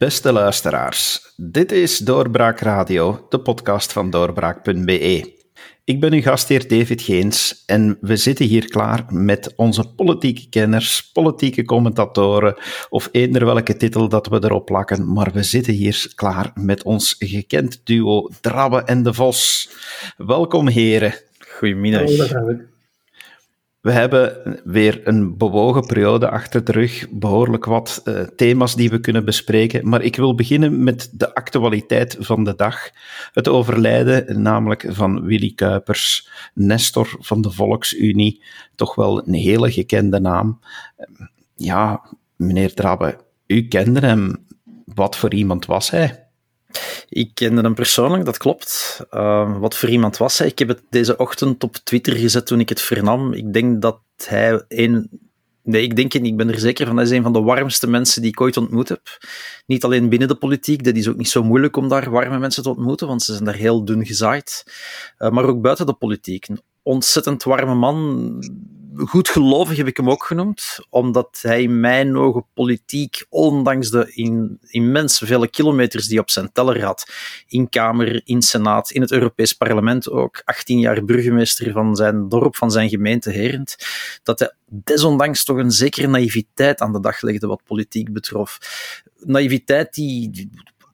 Beste luisteraars, dit is Doorbraak Radio, de podcast van doorbraak.be. Ik ben uw gastheer David Geens en we zitten hier klaar met onze politieke kenners, politieke commentatoren of eender welke titel dat we erop plakken, maar we zitten hier klaar met ons gekend duo Drabbe en de Vos. Welkom heren. Goedemiddag. We hebben weer een bewogen periode achter de rug, behoorlijk wat uh, thema's die we kunnen bespreken. Maar ik wil beginnen met de actualiteit van de dag. Het overlijden namelijk van Willy Kuipers, Nestor van de Volksunie. Toch wel een hele gekende naam. Ja, meneer Drabbe, u kende hem. Wat voor iemand was hij? Ik kende hem persoonlijk, dat klopt. Uh, wat voor iemand was hij? Ik heb het deze ochtend op Twitter gezet toen ik het vernam. Ik denk dat hij een. Nee, ik denk het. Ik ben er zeker van. Hij is een van de warmste mensen die ik ooit ontmoet heb. Niet alleen binnen de politiek, dat is ook niet zo moeilijk om daar warme mensen te ontmoeten, want ze zijn daar heel dun gezaaid. Uh, maar ook buiten de politiek. Een ontzettend warme man goed gelovig heb ik hem ook genoemd, omdat hij in mijn ogen politiek, ondanks de in, immens vele kilometers die op zijn teller had, in Kamer, in Senaat, in het Europees Parlement ook, 18 jaar burgemeester van zijn dorp, van zijn gemeente Herend, dat hij desondanks toch een zekere naïviteit aan de dag legde wat politiek betrof. Naïviteit die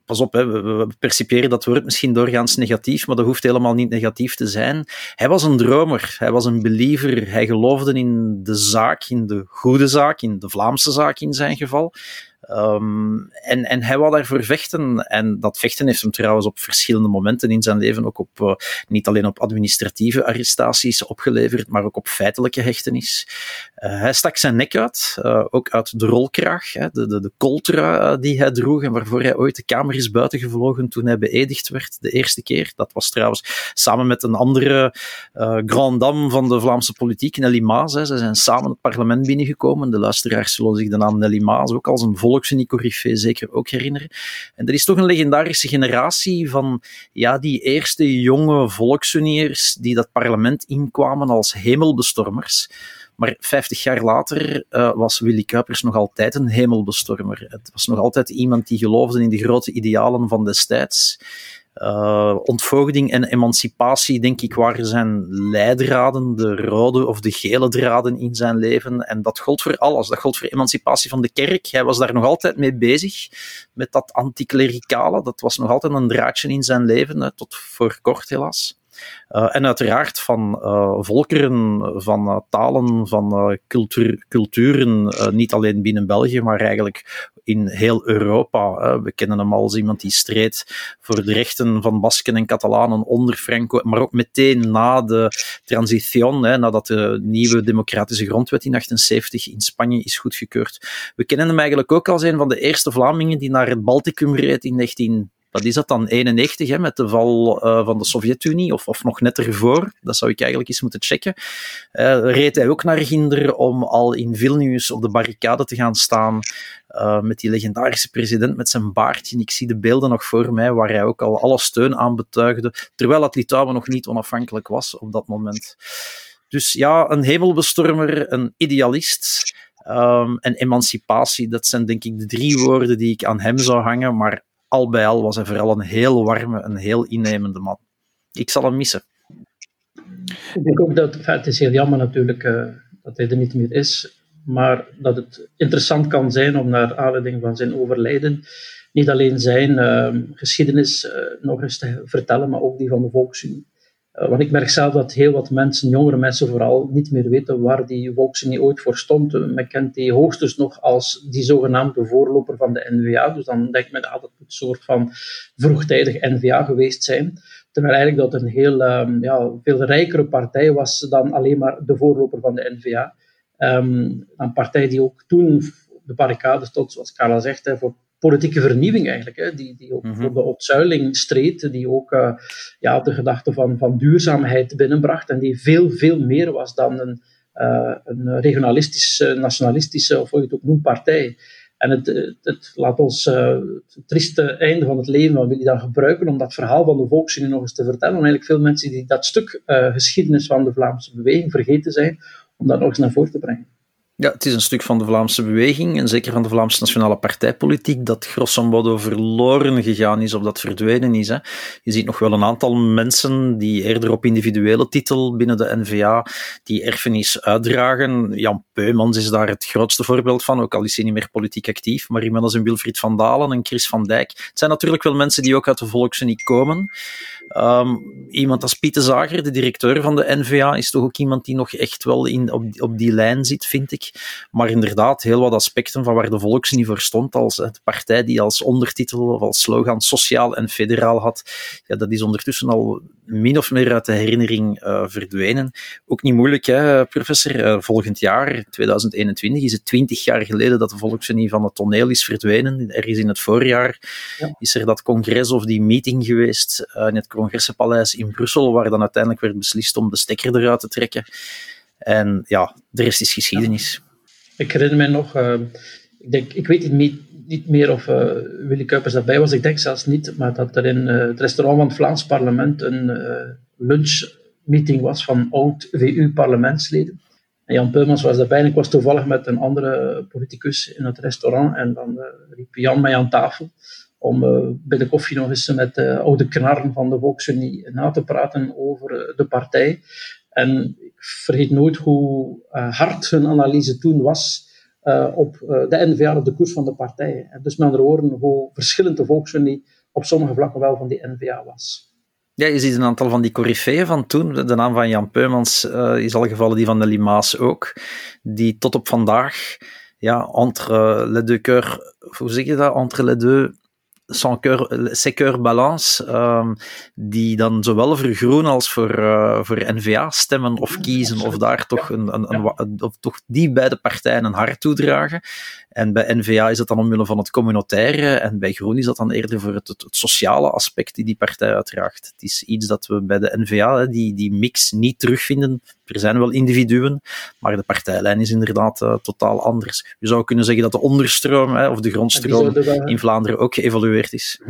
pas op, we, percipiëren dat woord misschien doorgaans negatief, maar dat hoeft helemaal niet negatief te zijn. Hij was een dromer, hij was een believer, hij geloofde in de zaak, in de goede zaak, in de Vlaamse zaak in zijn geval. Um, en, en hij wou daarvoor vechten. En dat vechten heeft hem trouwens op verschillende momenten in zijn leven ook op, uh, niet alleen op administratieve arrestaties opgeleverd, maar ook op feitelijke hechtenis. Uh, hij stak zijn nek uit, uh, ook uit de rolkraag, hè, de, de, de coltra die hij droeg en waarvoor hij ooit de kamer is buitengevlogen toen hij beëdigd werd, de eerste keer. Dat was trouwens samen met een andere grand dame van de Vlaamse politiek, Nelly Maas. Hè. Ze zijn samen het parlement binnengekomen. De luisteraars zullen zich de naam Nelly Maas ook als een volk volksunie zeker ook herinneren. En er is toch een legendarische generatie van ja, die eerste jonge volksuniërs die dat parlement inkwamen als hemelbestormers. Maar 50 jaar later uh, was Willy Kuipers nog altijd een hemelbestormer. Het was nog altijd iemand die geloofde in de grote idealen van destijds. Uh, ontvoogding en emancipatie, denk ik, waren zijn leidraden, de rode of de gele draden in zijn leven. En dat gold voor alles. Dat gold voor emancipatie van de kerk. Hij was daar nog altijd mee bezig, met dat anticlericale. Dat was nog altijd een draadje in zijn leven, hè, tot voor kort helaas. Uh, en uiteraard van uh, volkeren, van uh, talen, van cultuur, culturen, niet alleen binnen België, maar eigenlijk in heel Europa. We kennen hem als iemand die streed voor de rechten van Basken en Catalanen onder Franco, maar ook meteen na de transition, nadat de nieuwe democratische grondwet in 78 in Spanje is goedgekeurd. We kennen hem eigenlijk ook als een van de eerste Vlamingen die naar het Balticum reed in 19 wat is dat dan, 91, hè, met de val uh, van de Sovjet-Unie, of, of nog net ervoor, dat zou ik eigenlijk eens moeten checken, uh, reed hij ook naar Ginder om al in Vilnius op de barricade te gaan staan, uh, met die legendarische president met zijn baardje. Ik zie de beelden nog voor mij, waar hij ook al alle steun aan betuigde, terwijl het Litouwen nog niet onafhankelijk was op dat moment. Dus ja, een hemelbestormer, een idealist, Um, en emancipatie, dat zijn denk ik de drie woorden die ik aan hem zou hangen. Maar al bij al was hij vooral een heel warme, een heel innemende man. Ik zal hem missen. Ik denk ook dat het is heel jammer natuurlijk uh, dat hij er niet meer is, maar dat het interessant kan zijn om naar aanleiding van zijn overlijden niet alleen zijn uh, geschiedenis uh, nog eens te vertellen, maar ook die van de Volksunie. Eh, want ik merk zelf dat heel wat mensen, jongere mensen vooral, niet meer weten waar die Volksunie ooit voor stond. Men kent die hoogstens nog als die zogenaamde voorloper van de NVA. Dus dan denkt men dat het een soort van vroegtijdig NVA geweest zijn. Terwijl eigenlijk dat een heel um, ja, veel rijkere partij was dan alleen maar de voorloper van de NVA. Um, een partij die ook toen de barricade stond, zoals Carla zegt, voor politieke vernieuwing eigenlijk, hè, die, die ook mm -hmm. voor de ontzuiling streed, die ook uh, ja, de gedachte van, van duurzaamheid binnenbracht en die veel, veel meer was dan een, uh, een regionalistische, nationalistische, of hoe je het ook noemt, partij. En het, het, het laat ons uh, het trieste einde van het leven van Willy dan gebruiken om dat verhaal van de Volksunie nog eens te vertellen. En eigenlijk veel mensen die dat stuk geschiedenis van de Vlaamse beweging vergeten zijn, om dat nog eens naar voren te brengen. Ja, het is een stuk van de Vlaamse beweging en zeker van de Vlaamse nationale partijpolitiek dat grosso modo verloren gegaan is of dat verdwenen is. Hè. Je ziet nog wel een aantal mensen die eerder op individuele titel binnen de NVA die erfenis uitdragen. Jan Peumans is daar het grootste voorbeeld van, ook al is hij niet meer politiek actief. Maar iemand als een Wilfried van Dalen en Chris van Dijk. Het zijn natuurlijk wel mensen die ook uit de Volksunie komen. Um, iemand als Pieter Zager, de directeur van de NVA, is toch ook iemand die nog echt wel in, op, op die lijn zit, vind ik. Maar inderdaad, heel wat aspecten van waar de Volksunie voor stond, als het partij die als ondertitel of als slogan sociaal en federaal had, ja, dat is ondertussen al min of meer uit de herinnering uh, verdwenen. Ook niet moeilijk, hè, professor. Uh, volgend jaar, 2021, is het twintig jaar geleden dat de Volksunie van het toneel is verdwenen. Ergens in het voorjaar ja. is er dat congres of die meeting geweest uh, in het Congressenpaleis in Brussel, waar dan uiteindelijk werd beslist om de stekker eruit te trekken. En ja, rest is geschiedenis. Ik herinner mij nog, uh, ik, denk, ik weet niet, niet meer of uh, Willy Kuipers daarbij was, ik denk zelfs niet, maar dat er in uh, het restaurant van het Vlaams parlement een lunchmeeting was van oud-VU-parlementsleden. En Jan Peumans was daarbij en ik was toevallig met een andere politicus in het restaurant en dan riep Jan mij aan tafel om bij de koffie nog eens met de oude knarren van de Volksunie na te praten over de partij. En vergeet nooit hoe uh, hard hun analyse toen was uh, op uh, de NVA, op de koers van de partij. En dus met andere woorden, hoe verschillend de Volksunie op sommige vlakken wel van die NVA was. Ja, je ziet een aantal van die coryfeeën van toen. De naam van Jan Peumans is al gevallen, die van Nelly Maas ook. Die tot op vandaag, ja, entre les deux hoe zeg je dat? Entre les deux sans cœur, Secure Balance, um, die dan zowel voor Groen als voor, uh, voor NVA stemmen of kiezen, of daar toch, een, een, een, of toch die beide partijen een hart toedragen. En bij NVA is dat dan omwille van het communautaire, en bij Groen is dat dan eerder voor het, het, het, sociale aspect die die partij uitdraagt. Het is iets dat we bij de NVA, die, die mix, niet terugvinden. Er zijn wel individuen, maar de partijlijn is inderdaad uh, totaal anders. Je zou kunnen zeggen dat de onderstroom, hè, of de grondstroom, in Vlaanderen ook geëvolueerd is.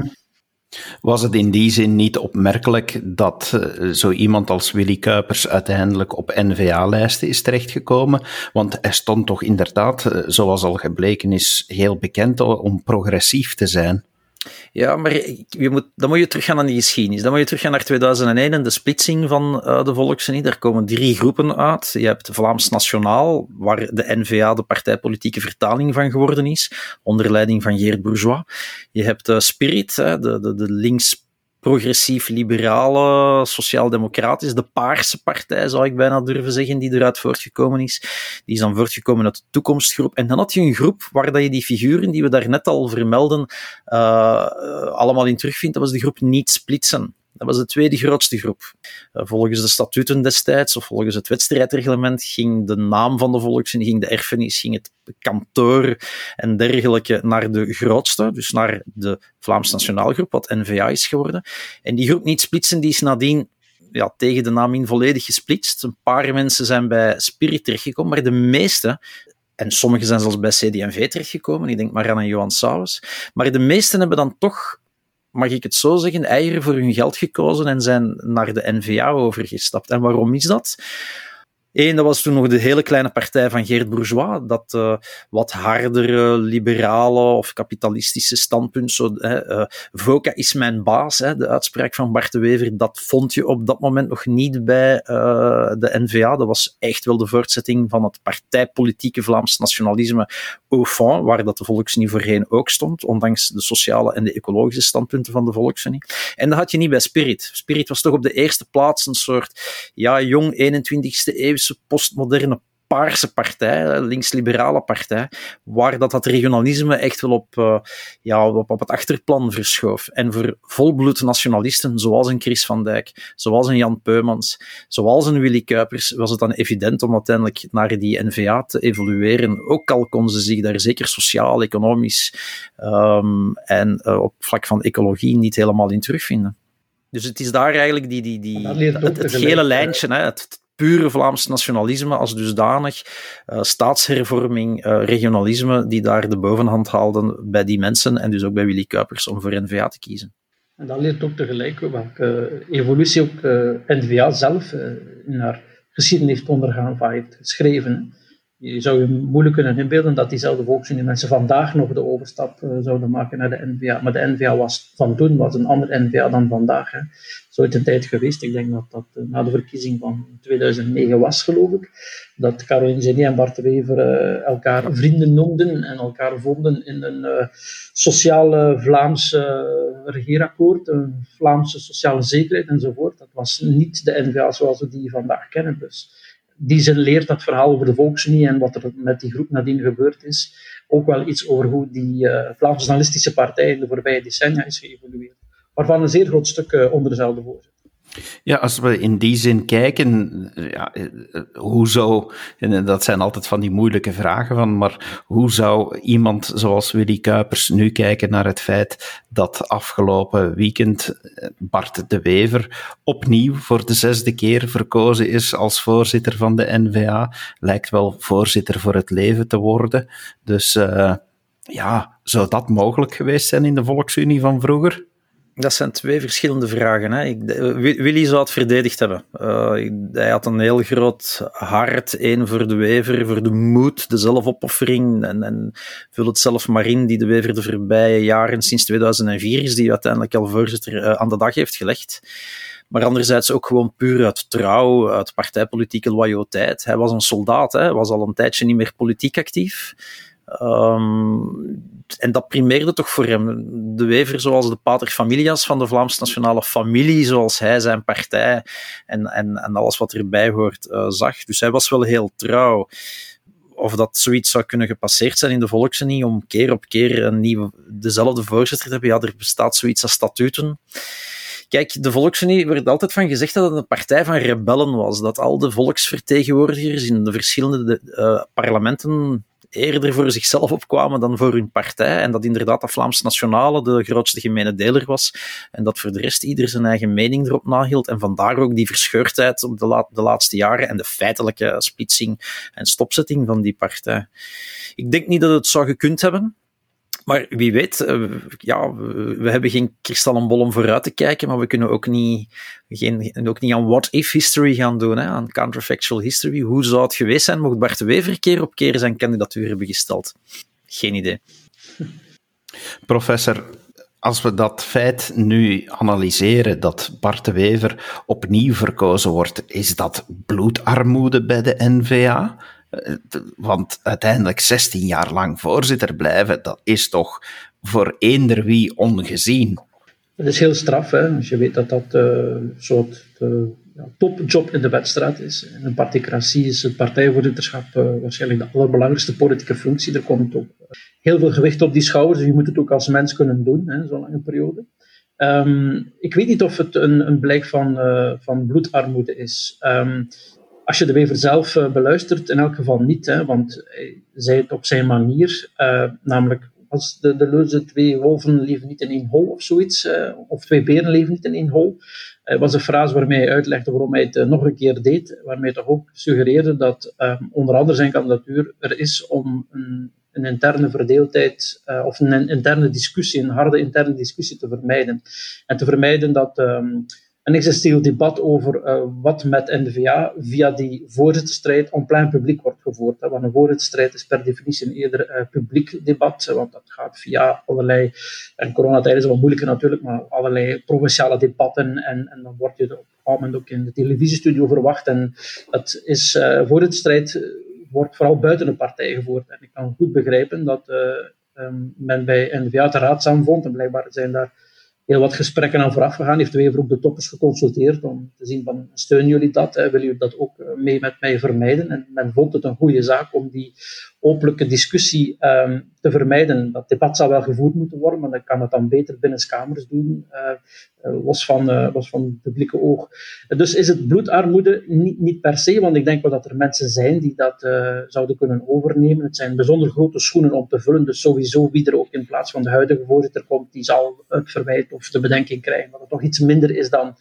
Was het in die zin niet opmerkelijk dat uh, zo iemand als Willy Kuipers uiteindelijk op NVA-lijsten is terechtgekomen? Want hij stond toch inderdaad, uh, zoals al gebleken is, heel bekend om progressief te zijn. Ja, maar je moet, dan moet je teruggaan naar die geschiedenis. Dan moet je teruggaan naar 2001 en de splitsing van uh, de Volksunie. Daar komen drie groepen uit. Je hebt Vlaams Nationaal, waar de NVA de partijpolitieke vertaling van geworden is, onder leiding van Geert Bourgeois. Je hebt uh, Spirit, de, de, de links progressief-liberale, sociaal-democratisch, de Paarse partij zou ik bijna durven zeggen, die eruit voortgekomen is. Die is dan voortgekomen uit de toekomstgroep. En dan had je een groep waar dat je die figuren die we daarnet al vermelden, uh, allemaal in terugvindt. Dat was de groep Niet Splitsen. Dat was de tweede grootste groep. Eh, volgens de statuten destijds, of volgens het wedstrijdreglement, ging de naam van de volksunie, ging de erfenis, ging het kantoor en dergelijke naar de grootste, dus naar de Vlaams Nationaal Groep, wat NVA is geworden. En die groep niet splitsen, die is nadien ja, tegen de naam in volledig gesplitst. Een paar mensen zijn bij Spirit terechtgekomen, maar de meeste en sommigen zijn zelfs bij CD&V terechtgekomen. Ik denk maar aan Johan Sauwes. Maar de meesten hebben dan toch mag ik het zo zeggen, eieren voor hun geld gekozen en zijn naar de NVA overgestapt. En waarom is dat? Eén, dat was toen nog de hele kleine partij van Geert Bourgeois, dat uh, wat hardere, liberale of kapitalistische standpunt, zo, uh, Voca is mijn baas, hè, de uitspraak van Bart de Wever, dat vond je op dat moment nog niet bij uh, de NVA. Dat was echt wel de voortzetting van het partijpolitieke Vlaams nationalisme au waar dat de Volksunie voorheen ook stond, ondanks de sociale en de ecologische standpunten van de Volksunie. En dat had je niet bij Spirit. Spirit was toch op de eerste plaats een soort ja, jong 21ste postmoderne paarse partij, links-liberale partij, waar dat, dat regionalisme echt wel op, uh, ja, op, op het achterplan verschoof. En voor volbloed nationalisten, zoals een Chris van Dijk, zoals een Jan Peumans, zoals een Willy Kuipers, was het dan evident om uiteindelijk naar die NVA te evolueren. Ook al konden ze zich daar zeker sociaal, economisch um, en uh, op vlak van ecologie niet helemaal in terugvinden. Dus het is daar eigenlijk die, die, die, het, het gele lijntje, hè, het, pure Vlaams nationalisme als dusdanig, uh, staatshervorming, uh, regionalisme, die daar de bovenhand haalden bij die mensen en dus ook bij Willy Kuipers om voor N-VA te kiezen. En dat leert ook tegelijk welke evolutie ook N-VA zelf in haar geschiedenis heeft ondergaan, van heeft geschreven. Je zou je moeilijk kunnen inbeelden dat diezelfde volksunie mensen vandaag nog de overstap uh, zouden maken naar de NVA. Maar de NVA was van toen was een ander NVA dan vandaag. Hè. Zo is een tijd geweest. Ik denk dat dat uh, na de verkiezing van 2009 was, geloof ik. Dat Caroline Genie en Bart Wever uh, elkaar vrienden noemden en elkaar vonden in een sociale Vlaamse regeerakkoord, een Vlaamse sociale zekerheid enzovoort. Dat was niet de NVA zoals we die vandaag kennen. Dus die zin leert dat verhaal over de Volksunie en wat er met die groep nadien gebeurd is, ook wel iets over hoe die uh, Vlaamse nationalistische partij in de voorbije decennia is geëvolueerd. Waarvan een zeer groot stuk uh, onder dezelfde voorzitter. Ja, als we in die zin kijken, ja, hoe zou, en dat zijn altijd van die moeilijke vragen van, maar hoe zou iemand zoals Willy Kuipers nu kijken naar het feit dat afgelopen weekend Bart de Wever opnieuw voor de zesde keer verkozen is als voorzitter van de NVA, lijkt wel voorzitter voor het leven te worden. Dus ja, zou dat mogelijk geweest zijn in de Volksunie van vroeger? Dat zijn twee verschillende vragen. Hè. Ik, Willy zou het verdedigd hebben. Uh, hij had een heel groot hart, één voor de Wever, voor de moed, de zelfopoffering. En, en vul het zelf maar in, die de Wever de voorbije jaren, sinds 2004 is, die uiteindelijk al voorzitter uh, aan de dag heeft gelegd. Maar anderzijds ook gewoon puur uit trouw, uit partijpolitieke loyaliteit. Hij was een soldaat, hè. hij was al een tijdje niet meer politiek actief. Um, en dat primeerde toch voor hem. De Wever, zoals de pater familias van de Vlaamse nationale familie, zoals hij zijn partij en, en, en alles wat erbij hoort uh, zag. Dus hij was wel heel trouw. Of dat zoiets zou kunnen gepasseerd zijn in de Volksunie om keer op keer een nieuwe, dezelfde voorzitter te hebben. Ja, er bestaat zoiets als statuten. Kijk, de Volksunie werd altijd van gezegd dat het een partij van rebellen was. Dat al de volksvertegenwoordigers in de verschillende uh, parlementen eerder voor zichzelf opkwamen dan voor hun partij. En dat inderdaad de Vlaamse Nationale de grootste gemene deler was. En dat voor de rest ieder zijn eigen mening erop nahield. En vandaar ook die verscheurdheid op de, de laatste jaren en de feitelijke splitsing en stopzetting van die partij. Ik denk niet dat het zou gekund hebben. Maar wie weet, uh, ja, we hebben geen kristallenbol om vooruit te kijken, maar we kunnen ook niet, geen, ook niet aan what-if history gaan doen, hè, aan counterfactual history. Hoe zou het geweest zijn mocht Bart de Wever keer op keer zijn kandidatuur hebben gesteld? Geen idee. Professor, als we dat feit nu analyseren, dat Bart de Wever opnieuw verkozen wordt, is dat bloedarmoede bij de NVA? Eh, want uiteindelijk 16 jaar lang voorzitter blijven, dat is toch voor eender wie ongezien. Het is heel straf, hè? als je weet dat dat uh, een soort ja, topjob in de wedstrijd is. In een particratie is het partijvoorzitterschap waarschijnlijk de allerbelangrijkste politieke functie. Er komt ook heel veel gewicht op die schouders, dus je moet het ook als mens kunnen doen, zo'n lange periode. Um, ik weet niet of het een, een blijk van, van bloedarmoede is. Um, als je de Wever zelf uh, beluistert, in elk geval niet, hè, want hij zei het op zijn manier, uh, namelijk als de, de leuze twee wolven leven niet in één hol of zoiets, of twee beren leven niet in één hol, was een frase waarmee hij uitlegde waarom hij het nog een keer deed, waarmee hij toch ook suggereerde dat onder andere zijn kandidatuur er is om een, een interne verdeeldheid of een interne discussie, een harde interne discussie te vermijden. En te vermijden dat... Um, een existentieel debat over uh, wat met NVA via die voorzitterstrijd on plein publiek wordt gevoerd. Want een voorzitterstrijd is per definitie een eerder uh, publiek debat, want dat gaat via allerlei, en coronatijd is wel moeilijker natuurlijk, maar allerlei provinciale debatten en, en dan word je op een moment ook in de televisiestudio verwacht en dat is, uh, voorzitterstrijd wordt vooral buiten de partij gevoerd. En ik kan goed begrijpen dat um, men bij NVA te raadzaam vond, en blijkbaar zijn daar heel wat gesprekken aan vooraf gegaan. Heeft Wever ook de toppers geconsulteerd om te zien van steunen jullie dat? Hè? Willen jullie dat ook eh, mee met mij vermijden? En men vond het een goede zaak om die openlijke discussie um, te vermijden. Dat debat zou wel gevoerd moeten worden, maar dan kan het dan beter binnen kamers doen, uh, los, van, uh, los van het publieke oog. Dus is het bloedarmoede niet, niet per se, want ik denk wel dat er mensen zijn die dat zouden kunnen overnemen. Het zijn bijzonder grote schoenen om te vullen, dus sowieso wie er ook in plaats van de huidige voorzitter komt, die zal het verwijt of de bedenking krijgen dat het toch iets minder is dan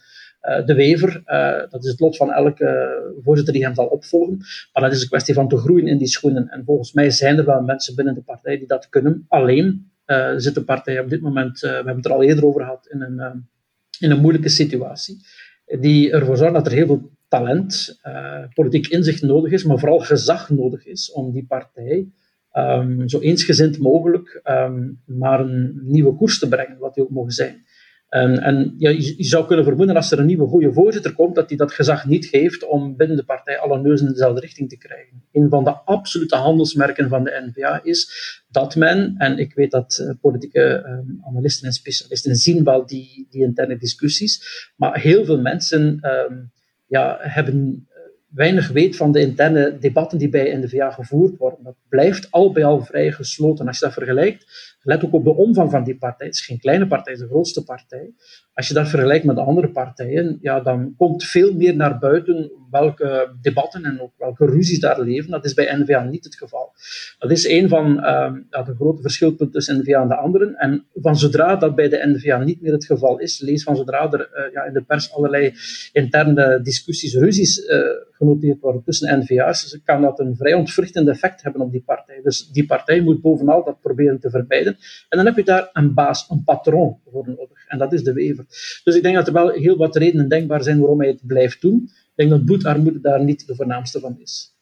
de Wever. Uh, dat is het lot van elke voorzitter die hem zal opvolgen. Maar dat is een kwestie van te groeien in die schoenen. En volgens mij zijn er wel mensen binnen de partij die dat kunnen. Alleen uh, zit de partij op dit moment, we hebben het er al eerder over gehad, in een, in een moeilijke situatie. Die ervoor zorgt dat er heel veel talent, politiek inzicht nodig is, maar vooral gezag nodig is om die partij um, zo eensgezind mogelijk um, naar een nieuwe koers te brengen, wat die ook mogen zijn. En, en je, zou kunnen vermoeden als er een nieuwe goede voorzitter komt, dat hij dat gezag niet geeft om binnen de partij alle neuzen in dezelfde richting te krijgen. Een van de absolute handelsmerken van de NVA is dat men, en ik weet dat uh, politieke uh, analisten en specialisten zien wel die, die interne discussies, maar heel veel mensen uh, ja, hebben weinig weet van de interne debatten die bij NVA gevoerd worden. Dat blijft al bij al vrij gesloten. Als je dat vergelijkt, let ook op de omvang van die partij. Het is geen kleine partij, het is de grootste partij. Als je dat vergelijkt met de andere partijen, ja, dan komt veel meer naar buiten welke debatten en ook welke ruzies daar leven. Dat is bij NVA niet het geval. Dat is een van ja, de grote verschilpunten tussen NVA en de anderen. En van zodra dat bij de NVA niet meer het geval is, lees van zodra er uh, ja, in de pers allerlei interne discussies, ruzies uh, genoteerd worden tussen NVA's, kan dat een vrij ontwrichtend effect hebben op die partij. Dus die partij moet bovenal dat proberen te vermijden. En dan heb je daar een baas, een patroon voor nodig. En dat is de wever. Dus ik denk dat er wel heel wat redenen denkbaar zijn waarom hij het blijft doen. Ik denk dat bloedarmoede daar niet de voornaamste van is.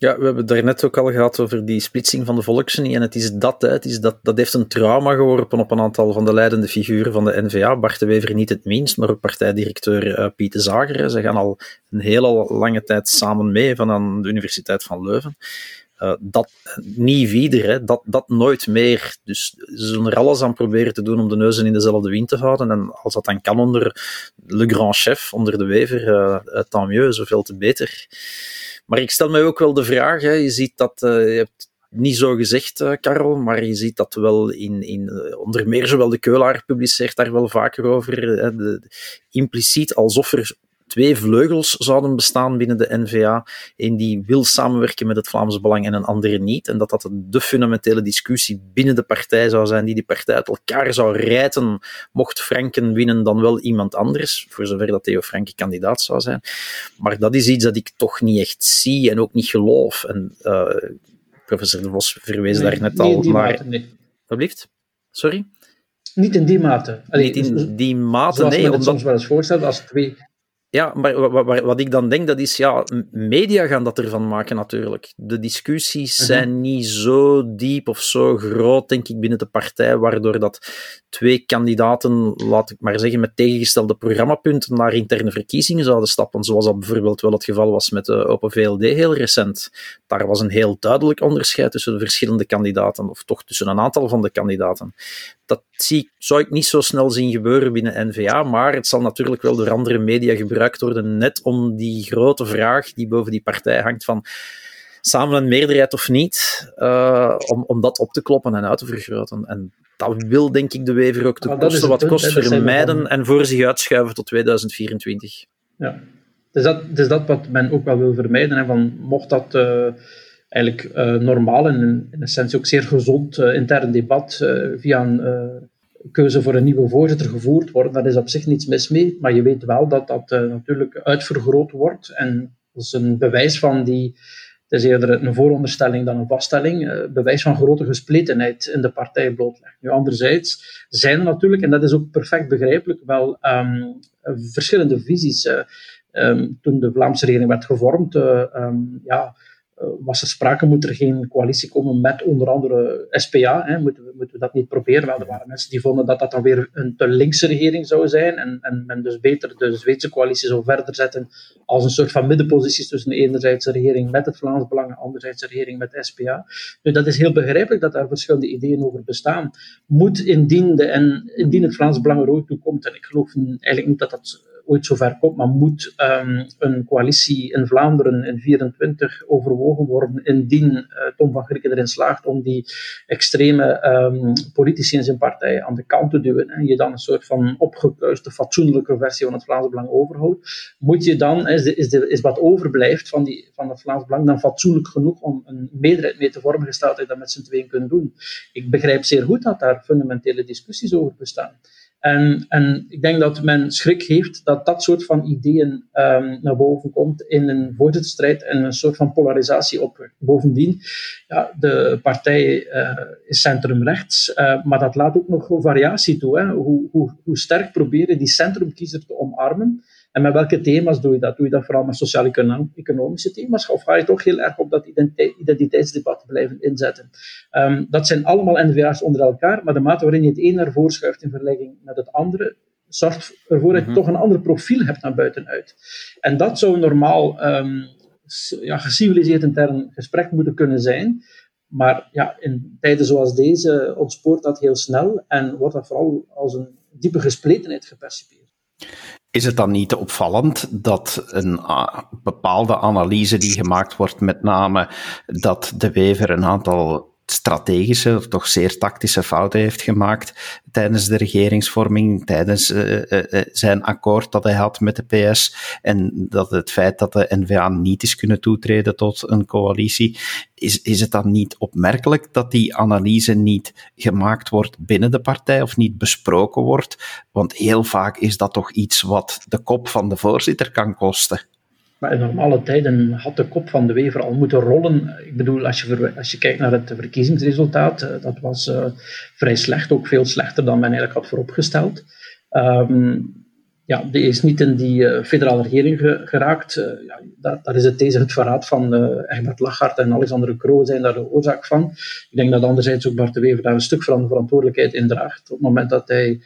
Ja, we hebben het daarnet ook al gehad over die splitsing van de volksunie. En het is dat, hè, het is dat, dat heeft een trauma geworpen op een aantal van de leidende figuren van de NVA. Bart de Wever niet het minst, maar ook partijdirecteur uh, Piet de Zager. Ze gaan al een hele lange tijd samen mee van aan de Universiteit van Leuven. Uh, dat niet wieder, hè, dat, dat nooit meer. Dus ze zullen er alles aan proberen te doen om de neuzen in dezelfde wind te houden. En als dat dan kan onder le grand chef, onder de wever, uh, tant mieux, zoveel te beter. Maar ik stel mij ook wel de vraag, hè, je ziet dat, je hebt niet zo gezegd, Karel, maar je ziet dat wel in, in onder meer zowel de Keulaar publiceert daar wel vaker over, hè, de, impliciet alsof er twee vleugels zouden bestaan binnen de NVA. Eén die wil samenwerken met het Vlaamse Belang en een andere niet. En dat dat de fundamentele discussie binnen de partij zou zijn, die die partij uit elkaar zou rijten, mocht Franken winnen dan wel iemand anders, voor zover dat Theo Franken kandidaat zou zijn. Maar dat is iets dat ik toch niet echt zie en ook niet geloof. En uh, professor De Vos verwees nee, daar net al naar... Nee. Sorry? Niet in die mate. Allee, niet in die mate, zoals nee. omdat... soms wel eens voorstelt, als twee ja, maar wat, ik dan denk, dat is, ja, media gaan dat ervan maken natuurlijk. De discussies mhm. zijn niet zo diep of zo groot, denk ik, binnen de partij, waardoor dat twee kandidaten, laat ik maar zeggen, met tegengestelde programmapunten naar interne verkiezingen zouden stappen, zoals dat bijvoorbeeld wel het geval was met de Open VLD heel recent. Daar was een heel duidelijk onderscheid tussen de verschillende kandidaten, of toch tussen een aantal van de kandidaten dat zie, zou ik niet zo snel zien gebeuren binnen NVA, maar het zal natuurlijk wel door andere media gebruikt worden, net om die grote vraag die boven die partij hangt van samen een meerderheid of niet, uh, om, om dat op te kloppen en uit te vergroten. En dat wil denk ik de Wever ook de kosten wat kost vermijden en voor zich uitschuiven tot 2024. Ja, dus dat, dus dat wat men ook wel wil vermijden. Hè, van, mocht dat... Uh eigenlijk uh, normaal en in, essentie ook zeer gezond uh, intern debat via een keuze voor een nieuwe voorzitter gevoerd worden. Daar is op zich niets mis mee, maar je weet wel dat dat natuurlijk uitvergroot wordt en dat is een bewijs van die, het is eerder een vooronderstelling dan een vaststelling, bewijs van grote gespletenheid in de partij blootlegt. Nu, anderzijds zijn er natuurlijk, en dat is ook perfect begrijpelijk, wel um, verschillende visies. Um, toen de Vlaamse regering werd gevormd, um, ja, eh, was er sprake, moet er geen coalitie komen met onder andere SPA? Hè? Moeten, we, moeten dat niet proberen? Wel, er waren mensen die vonden dat dat dan weer een te linkse regering zou zijn en, en men dus beter de Zweedse coalitie zou verder zetten als een soort van middenposities tussen enerzijds de regering met het Vlaams Belang en anderzijds de regering met SPA. Nu, dat is heel begrijpelijk dat daar verschillende ideeën over bestaan. Moet indien, de, en, indien het Vlaams Belang er ooit toe komt, en ik geloof eigenlijk niet dat dat ooit zover komt, maar moet um, een coalitie in Vlaanderen in 24 overwogen worden indien uh, Tom van Grieken erin slaagt om die extreme um, politici in zijn partij aan de kant te duwen en je dan een soort van opgekuiste, fatsoenlijke versie van het Vlaams Belang overhoudt, moet je dan, is, is, is wat overblijft van, die, van het Vlaams Belang dan fatsoenlijk genoeg om een meerderheid mee te vormen, gesteld dat je dat met z'n tweeën kunt doen. Ik begrijp zeer goed dat daar fundamentele discussies over bestaan. En, en ik denk dat men schrik heeft dat dat soort van ideeën um, naar boven komt in een voorzitterstrijd en een soort van polarisatie opwekt. Bovendien, ja, de partij uh, is centrumrechts, uh, maar dat laat ook nog variatie toe. Hè. Hoe, hoe, hoe sterk proberen die centrumkiezer te omarmen En met welke thema's doe je dat? Doe je dat vooral met sociaal-economische thema's? Of ga je toch heel erg op dat identiteitsdebat blijven inzetten? Um, dat zijn allemaal NVA's onder elkaar, maar de mate waarin je het een naar voren schuift in vergelijking met het andere, zorgt ervoor dat je mhm. toch een ander profiel hebt naar buitenuit. En dat zou normaal um, ja, geciviliseerd intern gesprek moeten kunnen zijn. Maar ja, in tijden zoals deze ontspoort dat heel snel en wordt dat vooral als een diepe gespletenheid gepercipieerd. Is het dan niet opvallend dat een uh, bepaalde analyse die gemaakt wordt, met name dat de Wever een aantal strategische, of toch zeer tactische fouten heeft gemaakt tijdens de regeringsvorming, tijdens uh, uh, zijn akkoord dat hij had met de PS, en dat het feit dat de NVA niet is kunnen toetreden tot een coalitie, is, is het dan niet opmerkelijk dat die analyse niet gemaakt wordt binnen de partij of niet besproken wordt? Want heel vaak is dat toch iets wat de kop van de voorzitter kan kosten. Maar in normale tijden had de kop van de Wever al moeten rollen. Ik bedoel, als je, als je kijkt naar het verkiezingsresultaat, uh, dat was uh, vrij slecht, ook veel slechter dan men eigenlijk had vooropgesteld. Um, ja, die is niet in die uh, federale regering geraakt. ja, daar, is het deze het verraad van Egbert Lachart en Alexander Kroo zijn daar de oorzaak van. Ik denk dat anderzijds ook Bart de Wever daar een stuk van de verantwoordelijkheid in draagt. Op het moment dat hij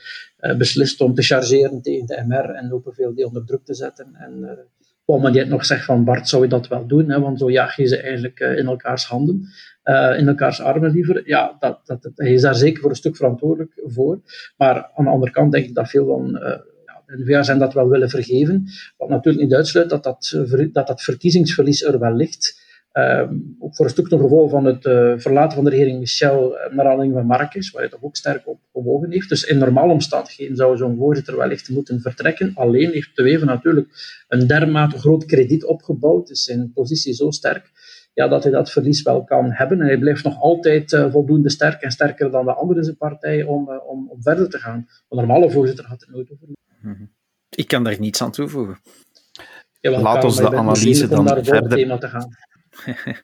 beslist om te chargeren tegen de MR en Open VLD onder druk te zetten en Paul het nog zegt van Bart, zou je dat wel doen? Hè? Want zo jaag je ze eigenlijk uh, in elkaars handen, uh, in elkaars armen liever. Ja, dat, dat, hij is daar zeker voor een stuk verantwoordelijk voor. Maar aan de andere kant denk ik dat veel van uh, ja, de zijn dat wel willen vergeven. Wat natuurlijk niet uitsluit dat dat, dat, dat verkiezingsverlies er wel ligt. Ehm, ook voor een stuk een gevolg van het uh, verlaten van de regering Michel uh, naar aanleiding van Marrakesh, waar hij toch ook sterk op gewogen heeft. Dus in normale omstandigheden zou zo'n voorzitter wellicht moeten vertrekken. Alleen heeft De Wever natuurlijk een dermate groot krediet opgebouwd, is zijn positie zo sterk, ja, dat hij dat verlies wel kan hebben. En hij blijft nog altijd uh, voldoende sterk en sterker dan de andere in zijn partij om, om, om verder te gaan. Een normale voorzitter had het nooit over. Mhm. Ik kan daar niets aan toevoegen. Laat ons de analyse dan verder... Te gaan. 嘿 嘿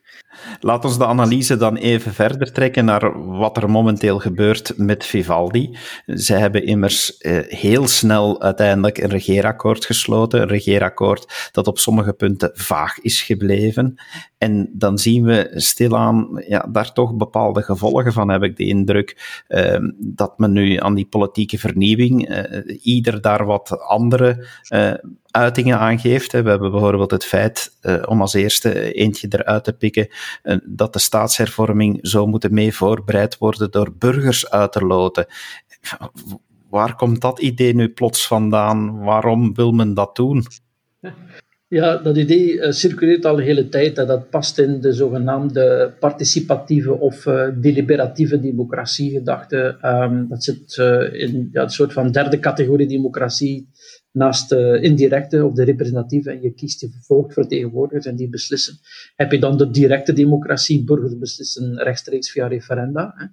Laat ons de analyse dan even verder trekken naar wat er momenteel gebeurt met Vivaldi. Zij hebben immers eh, heel snel uiteindelijk een regeerakkoord gesloten, een regeerakkoord dat op sommige punten vaag is gebleven. En dan zien we stilaan ja, daar toch bepaalde gevolgen van, heb ik de indruk, eh, dat men nu aan die politieke vernieuwing eh, ieder daar wat andere eh, uitingen aangeeft. We hebben bijvoorbeeld het feit, om als eerste eentje eruit te pikken, dat de staatshervorming zou moeten mee voorbereid worden door burgers uit te loten. Waar komt dat idee nu plots vandaan? Waarom wil men dat doen? Ja, dat idee uh, circuleert al de hele tijd. en dat past in de zogenaamde participatieve of uh, deliberatieve democratie-gedachte. Um, dat zit in ja, een soort van derde categorie democratie naast de indirecte of de representatieve, en je kiest je volksvertegenwoordigers en die beslissen. Heb je dan de directe democratie, burgers beslissen rechtstreeks via referenda. Hè.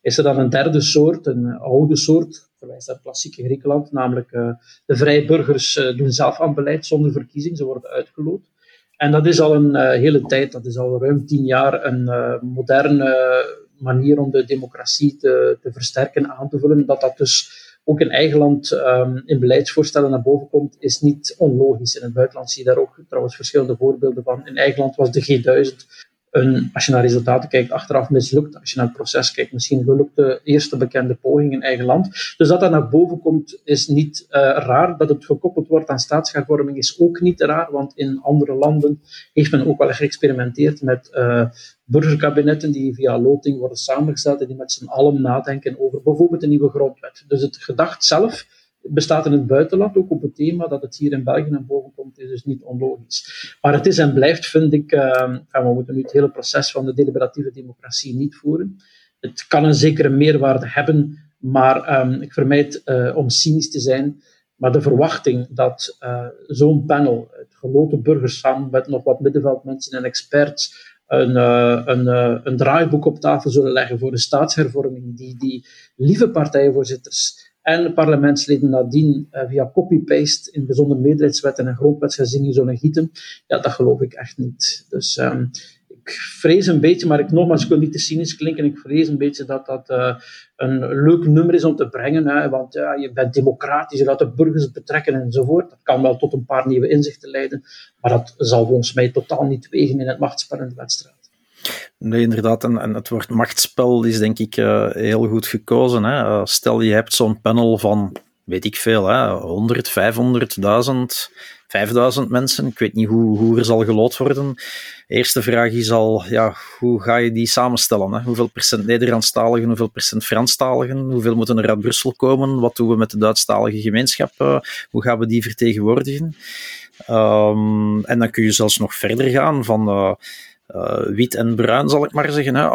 Is er dan een derde soort, een oude soort, verwijst naar klassieke Griekenland, namelijk uh, de vrije burgers uh, doen zelf aan beleid zonder verkiezing, ze worden uitgeloot. En dat is al een hele tijd, dat is al ruim tien jaar, een moderne manier om de democratie te, te versterken, aan te vullen, dat dat dus ook in eigen land um, in beleidsvoorstellen naar boven komt, is niet onlogisch. In het buitenland zie je daar ook trouwens verschillende voorbeelden van. In eigen land was de G1000 een, als je naar resultaten kijkt, achteraf mislukt. Als je naar het proces kijkt, misschien gelukt de eerste bekende poging in eigen land. Dus dat dat naar boven komt, is niet uh, raar. Dat het gekoppeld wordt aan staatshervorming is ook niet raar, want in andere landen heeft men ook wel geëxperimenteerd met uh, burgerkabinetten die via loting worden samengesteld en die met z'n allen nadenken over bijvoorbeeld een nieuwe grondwet. Dus het gedacht zelf bestaat in het buitenland ook op het thema dat het hier in België naar boven komt, is dus niet onlogisch. Maar het is en blijft, vind ik, uh, we moeten nu het hele proces van de deliberatieve democratie niet voeren. Het kan een zekere meerwaarde hebben, maar um, ik vermijd uh, om cynisch te zijn. Maar de verwachting dat uh, zo'n panel, het geloten burgers samen met nog wat middenveldmensen en experts, een, uh, een, een draaiboek op tafel zullen leggen voor de staatshervorming, die die lieve partijvoorzitters en parlementsleden nadien uh, via copy-paste in bijzonder meerderheidswetten en grondwetsherzieningen zullen gieten, ja, dat geloof ik echt niet. Dus um, ik vrees een beetje, maar ik nogmaals, ik wil niet te cynisch klinken, ik vrees een beetje dat dat uh, een leuk nummer is om te brengen, hè, want ja, je bent democratisch, je laat de burgers betrekken enzovoort. Dat kan wel tot een paar nieuwe inzichten leiden, maar dat zal volgens mij totaal niet wegen in het machtsspel in de wedstrijd. Nee, inderdaad. En, het woord machtsspel is denk ik uh, heel goed gekozen. Hè. stel je hebt zo'n panel van, weet ik veel, hè, 100, 500, 1000 5000 mensen. Ik weet niet hoe, hoe er zal gelood worden. Eerste vraag is al, ja, hoe ga je die samenstellen? Hè? Hoeveel procent Nederlandstaligen, hoeveel procent Franstaligen? Hoeveel moeten er uit Brussel komen? Wat doen we met de Duitsstalige gemeenschap? Uh, hoe gaan we die vertegenwoordigen? Um, en dan kun je zelfs nog verder gaan van... Uh, wit en bruin, zal ik maar zeggen, hè,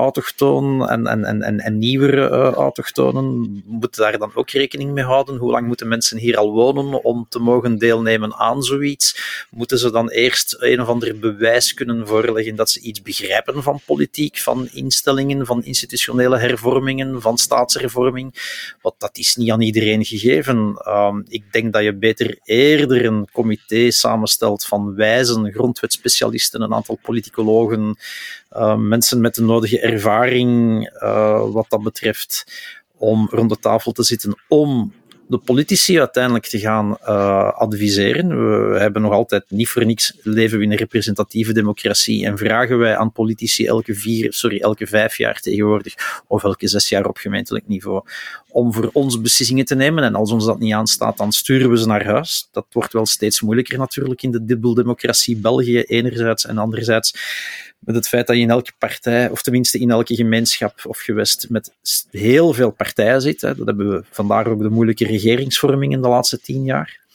en, en, en, en nieuwere uh, autochtonen, moeten daar dan ook rekening mee houden? Hoe lang moeten mensen hier al wonen om te mogen deelnemen aan zoiets? Moeten ze dan eerst een of ander bewijs kunnen voorleggen dat ze iets begrijpen van politiek, van instellingen, van institutionele hervormingen, van staatshervorming? Want dat is niet aan iedereen gegeven. Uh, ik denk dat je beter eerder een comité samenstelt van wijzen, grondwetspecialisten, een aantal politicologen, uh, mensen met de nodige ervaring uh, wat dat betreft, om rond de tafel te zitten om de politici uiteindelijk te gaan uh, adviseren. We hebben nog altijd niet voor niks leven we in een representatieve democratie en vragen wij aan politici elke vier, sorry, elke vijf jaar tegenwoordig, of elke zes jaar op gemeentelijk niveau, om voor ons beslissingen te nemen. En als ons dat niet aanstaat, dan sturen we ze naar huis. Dat wordt wel steeds moeilijker natuurlijk in de dubbeldemocratie België enerzijds en anderzijds met het feit dat je in elke partij, of tenminste in elke gemeenschap of gewest, met heel veel partijen zit. Hè. Dat hebben we vandaar ook de moeilijke regeringsvorming in de laatste tien jaar.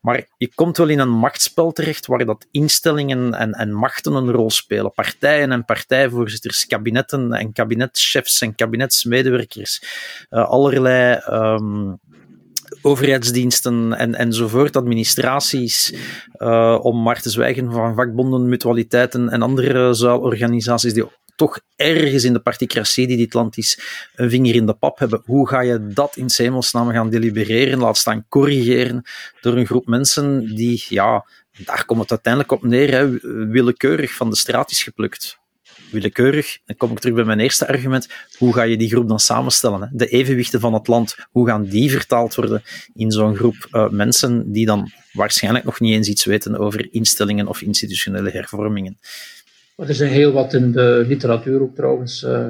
Maar je komt wel in een machtsspel terecht waar dat instellingen en, en machten een rol spelen. Partijen en partijvoorzitters, kabinetten en kabinetchefs en kabinetsmedewerkers. Uh, allerlei um, overheidsdiensten en, enzovoort, administraties, uh, om maar te zwijgen van vakbonden, mutualiteiten en andere zuilorganisaties die toch ergens in de particratie die dit land is, een vinger in de pap hebben. Hoe ga je dat in hemelsnaam gaan delibereren, laat staan corrigeren door een groep mensen die, ja, daar komt het uiteindelijk op neer, hè, willekeurig van de straat is geplukt willekeurig. Dan kom ik terug bij mijn eerste argument. Hoe ga je die groep dan samenstellen? Hè? De evenwichten van het land, hoe gaan die vertaald worden in zo'n groep uh, mensen die dan waarschijnlijk nog niet eens iets weten over instellingen of institutionele hervormingen? Er zijn heel wat in de literatuur ook trouwens uh,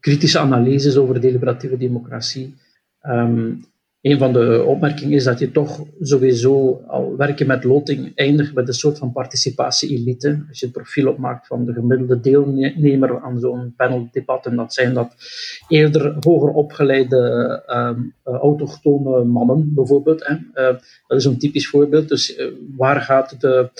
kritische analyses over deliberatieve democratie. Um, een van de opmerkingen is dat je toch sowieso al werken met loting eindigt met een soort van participatie-elite. Als je het profiel opmaakt van de gemiddelde deelnemer aan zo'n paneldebat, en dat zijn dat eerder hoger opgeleide um, autochtone mannen bijvoorbeeld. Uh, dat is een typisch voorbeeld. Dus uh, waar gaat de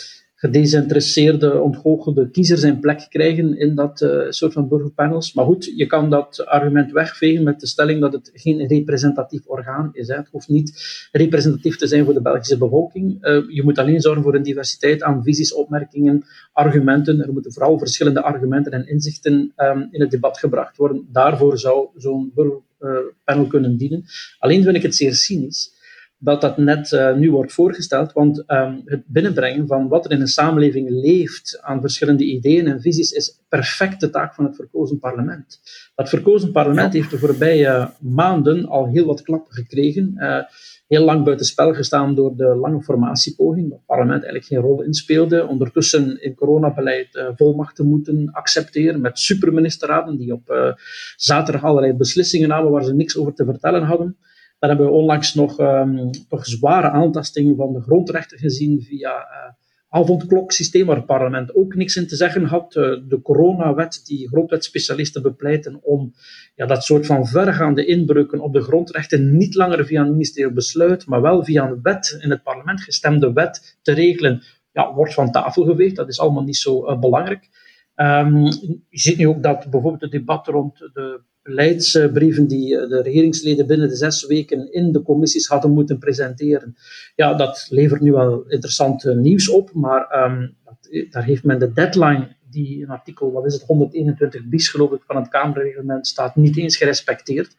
gedesinteresseerde, ontgoochelde kiezer zijn plek krijgen in dat uh, soort van burgerpanels. Maar goed, je kan dat argument wegvegen met de stelling dat het geen representatief orgaan is. Het hoeft niet representatief te zijn voor de Belgische bevolking. Uh, je moet alleen zorgen voor een diversiteit aan visies, opmerkingen, argumenten. Er moeten vooral verschillende argumenten en inzichten um, in het debat gebracht worden. Daarvoor zou zo'n burgerpanel uh, kunnen dienen. Alleen vind ik het zeer cynisch dat dat net uh, nu wordt voorgesteld, want um, het binnenbrengen van wat er in een samenleving leeft aan verschillende ideeën en visies is perfect de taak van het verkozen parlement. Dat verkozen parlement heeft de voorbije maanden al heel wat klappen gekregen. Uh, heel lang buitenspel gestaan door de lange formatiepoging, dat het parlement eigenlijk geen rol inspeelde. Ondertussen in coronabeleid uh, volmachten moeten accepteren met superministerraden die op zaterdag allerlei beslissingen namen waar ze niks over te vertellen hadden. Dan hebben we onlangs nog um, toch zware aantastingen van de grondrechten gezien via uh, avondkloksysteem, waar het parlement ook niks in te zeggen had. Uh, de coronawet, die grondwetspecialisten bepleiten om ja, dat soort van vergaande inbreuken op de grondrechten niet langer via een ministerieel besluit, maar wel via een wet, in het parlement gestemde wet, te regelen, ja, wordt van tafel geveegd. Dat is allemaal niet zo uh, belangrijk. Um, je ziet nu ook dat bijvoorbeeld het debat rond de beleidsbrieven die eh, de regeringsleden binnen de zes weken in de commissies hadden moeten presenteren. Ja, dat levert nu wel interessant eh, nieuws op, maar um, dat, daar heeft men de deadline die in artikel, wat is het, 121 bis geloof ik, van het Kamerreglement staat, niet eens gerespecteerd.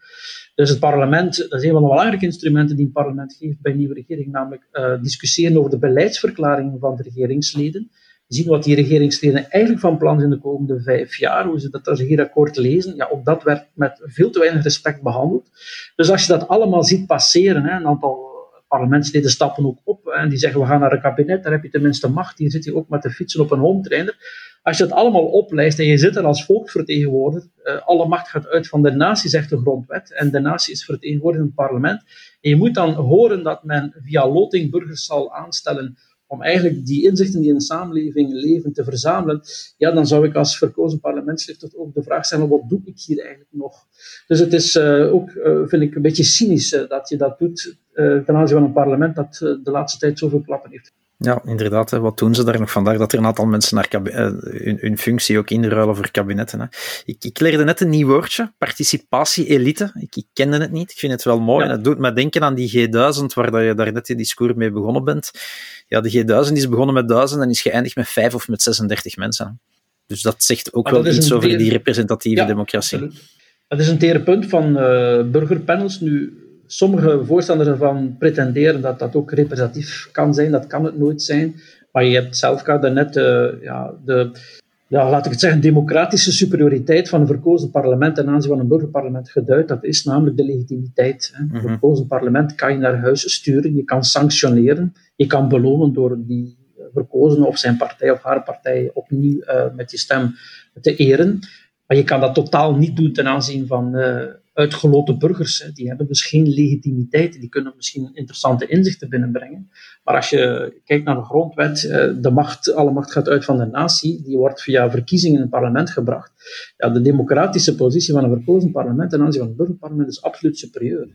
Dus het parlement, dat is een van de belangrijke instrumenten die het parlement geeft bij een nieuwe regering, namelijk discussiëren over de beleidsverklaringen van de regeringsleden. Zien wat die regeringsleden eigenlijk van plan zijn de komende vijf jaar, hoe ze dat regeerakkoord lezen, ja, ook dat werd met veel te weinig respect behandeld. Dus als je dat allemaal ziet passeren, hè, een aantal parlementsleden stappen ook op en die zeggen we gaan naar een kabinet, daar heb je tenminste macht, hier zit je ook met de fietsen op een home trainer. Als je dat allemaal oplijst en je zit er als volksvertegenwoordiger, uh, alle macht gaat uit van de natie, zegt de grondwet, en de natie is vertegenwoordigd in het parlement. En je moet dan horen dat men via loting burgers zal aanstellen om eigenlijk die inzichten die in de samenleving leven te verzamelen, ja, dan zou ik als verkozen parlementslid toch ook de vraag stellen, wat doe ik hier eigenlijk nog? Dus het is uh, ook, uh, vind ik, een beetje cynisch uh, dat je dat doet ten aanzien van een parlement dat de laatste tijd zoveel klappen heeft. Ja, inderdaad. Hè. Wat doen ze daar nog vandaag? Dat er een aantal mensen naar hun, hun, functie ook inruilen voor kabinetten. Hè. Ik, ik, leerde net een nieuw woordje, participatie-elite. Ik, ik, kende het niet. Ik vind het wel mooi. Ja. En het doet me denken aan die G1000, waar je daar net je discours mee begonnen bent. Ja, de G1000 is begonnen met 1000 en is geëindigd met 5 of met 36 mensen. Dus dat zegt ook wel iets over die representatieve ja, democratie. Absoluut. Dat is een tere punt van uh, burgerpanels. Nu, sommige voorstanders ervan pretenderen dat dat ook representatief kan zijn. Dat kan het nooit zijn. Maar je hebt zelf daarnet uh, ja, de, ja, laat ik het zeggen, democratische superioriteit van een verkozen parlement ten aanzien van een burgerparlement geduid. Dat is namelijk de legitimiteit. Hè. Een mhm. verkozen parlement kan je naar huis sturen, je kan sanctioneren, je kan belonen door die verkozene of zijn partij of haar partij opnieuw uh, met je stem te eren. Maar je kan dat totaal niet doen ten aanzien van uh, uitgeloten burgers. Die hebben dus geen legitimiteit. Die kunnen misschien interessante inzichten binnenbrengen. Maar als je kijkt naar de grondwet, eh, de macht, alle macht gaat uit van de natie. Die wordt via verkiezingen in het parlement gebracht. Ja, de democratische positie van een verkozen parlement ten aanzien van het burgerparlement is absoluut superieur.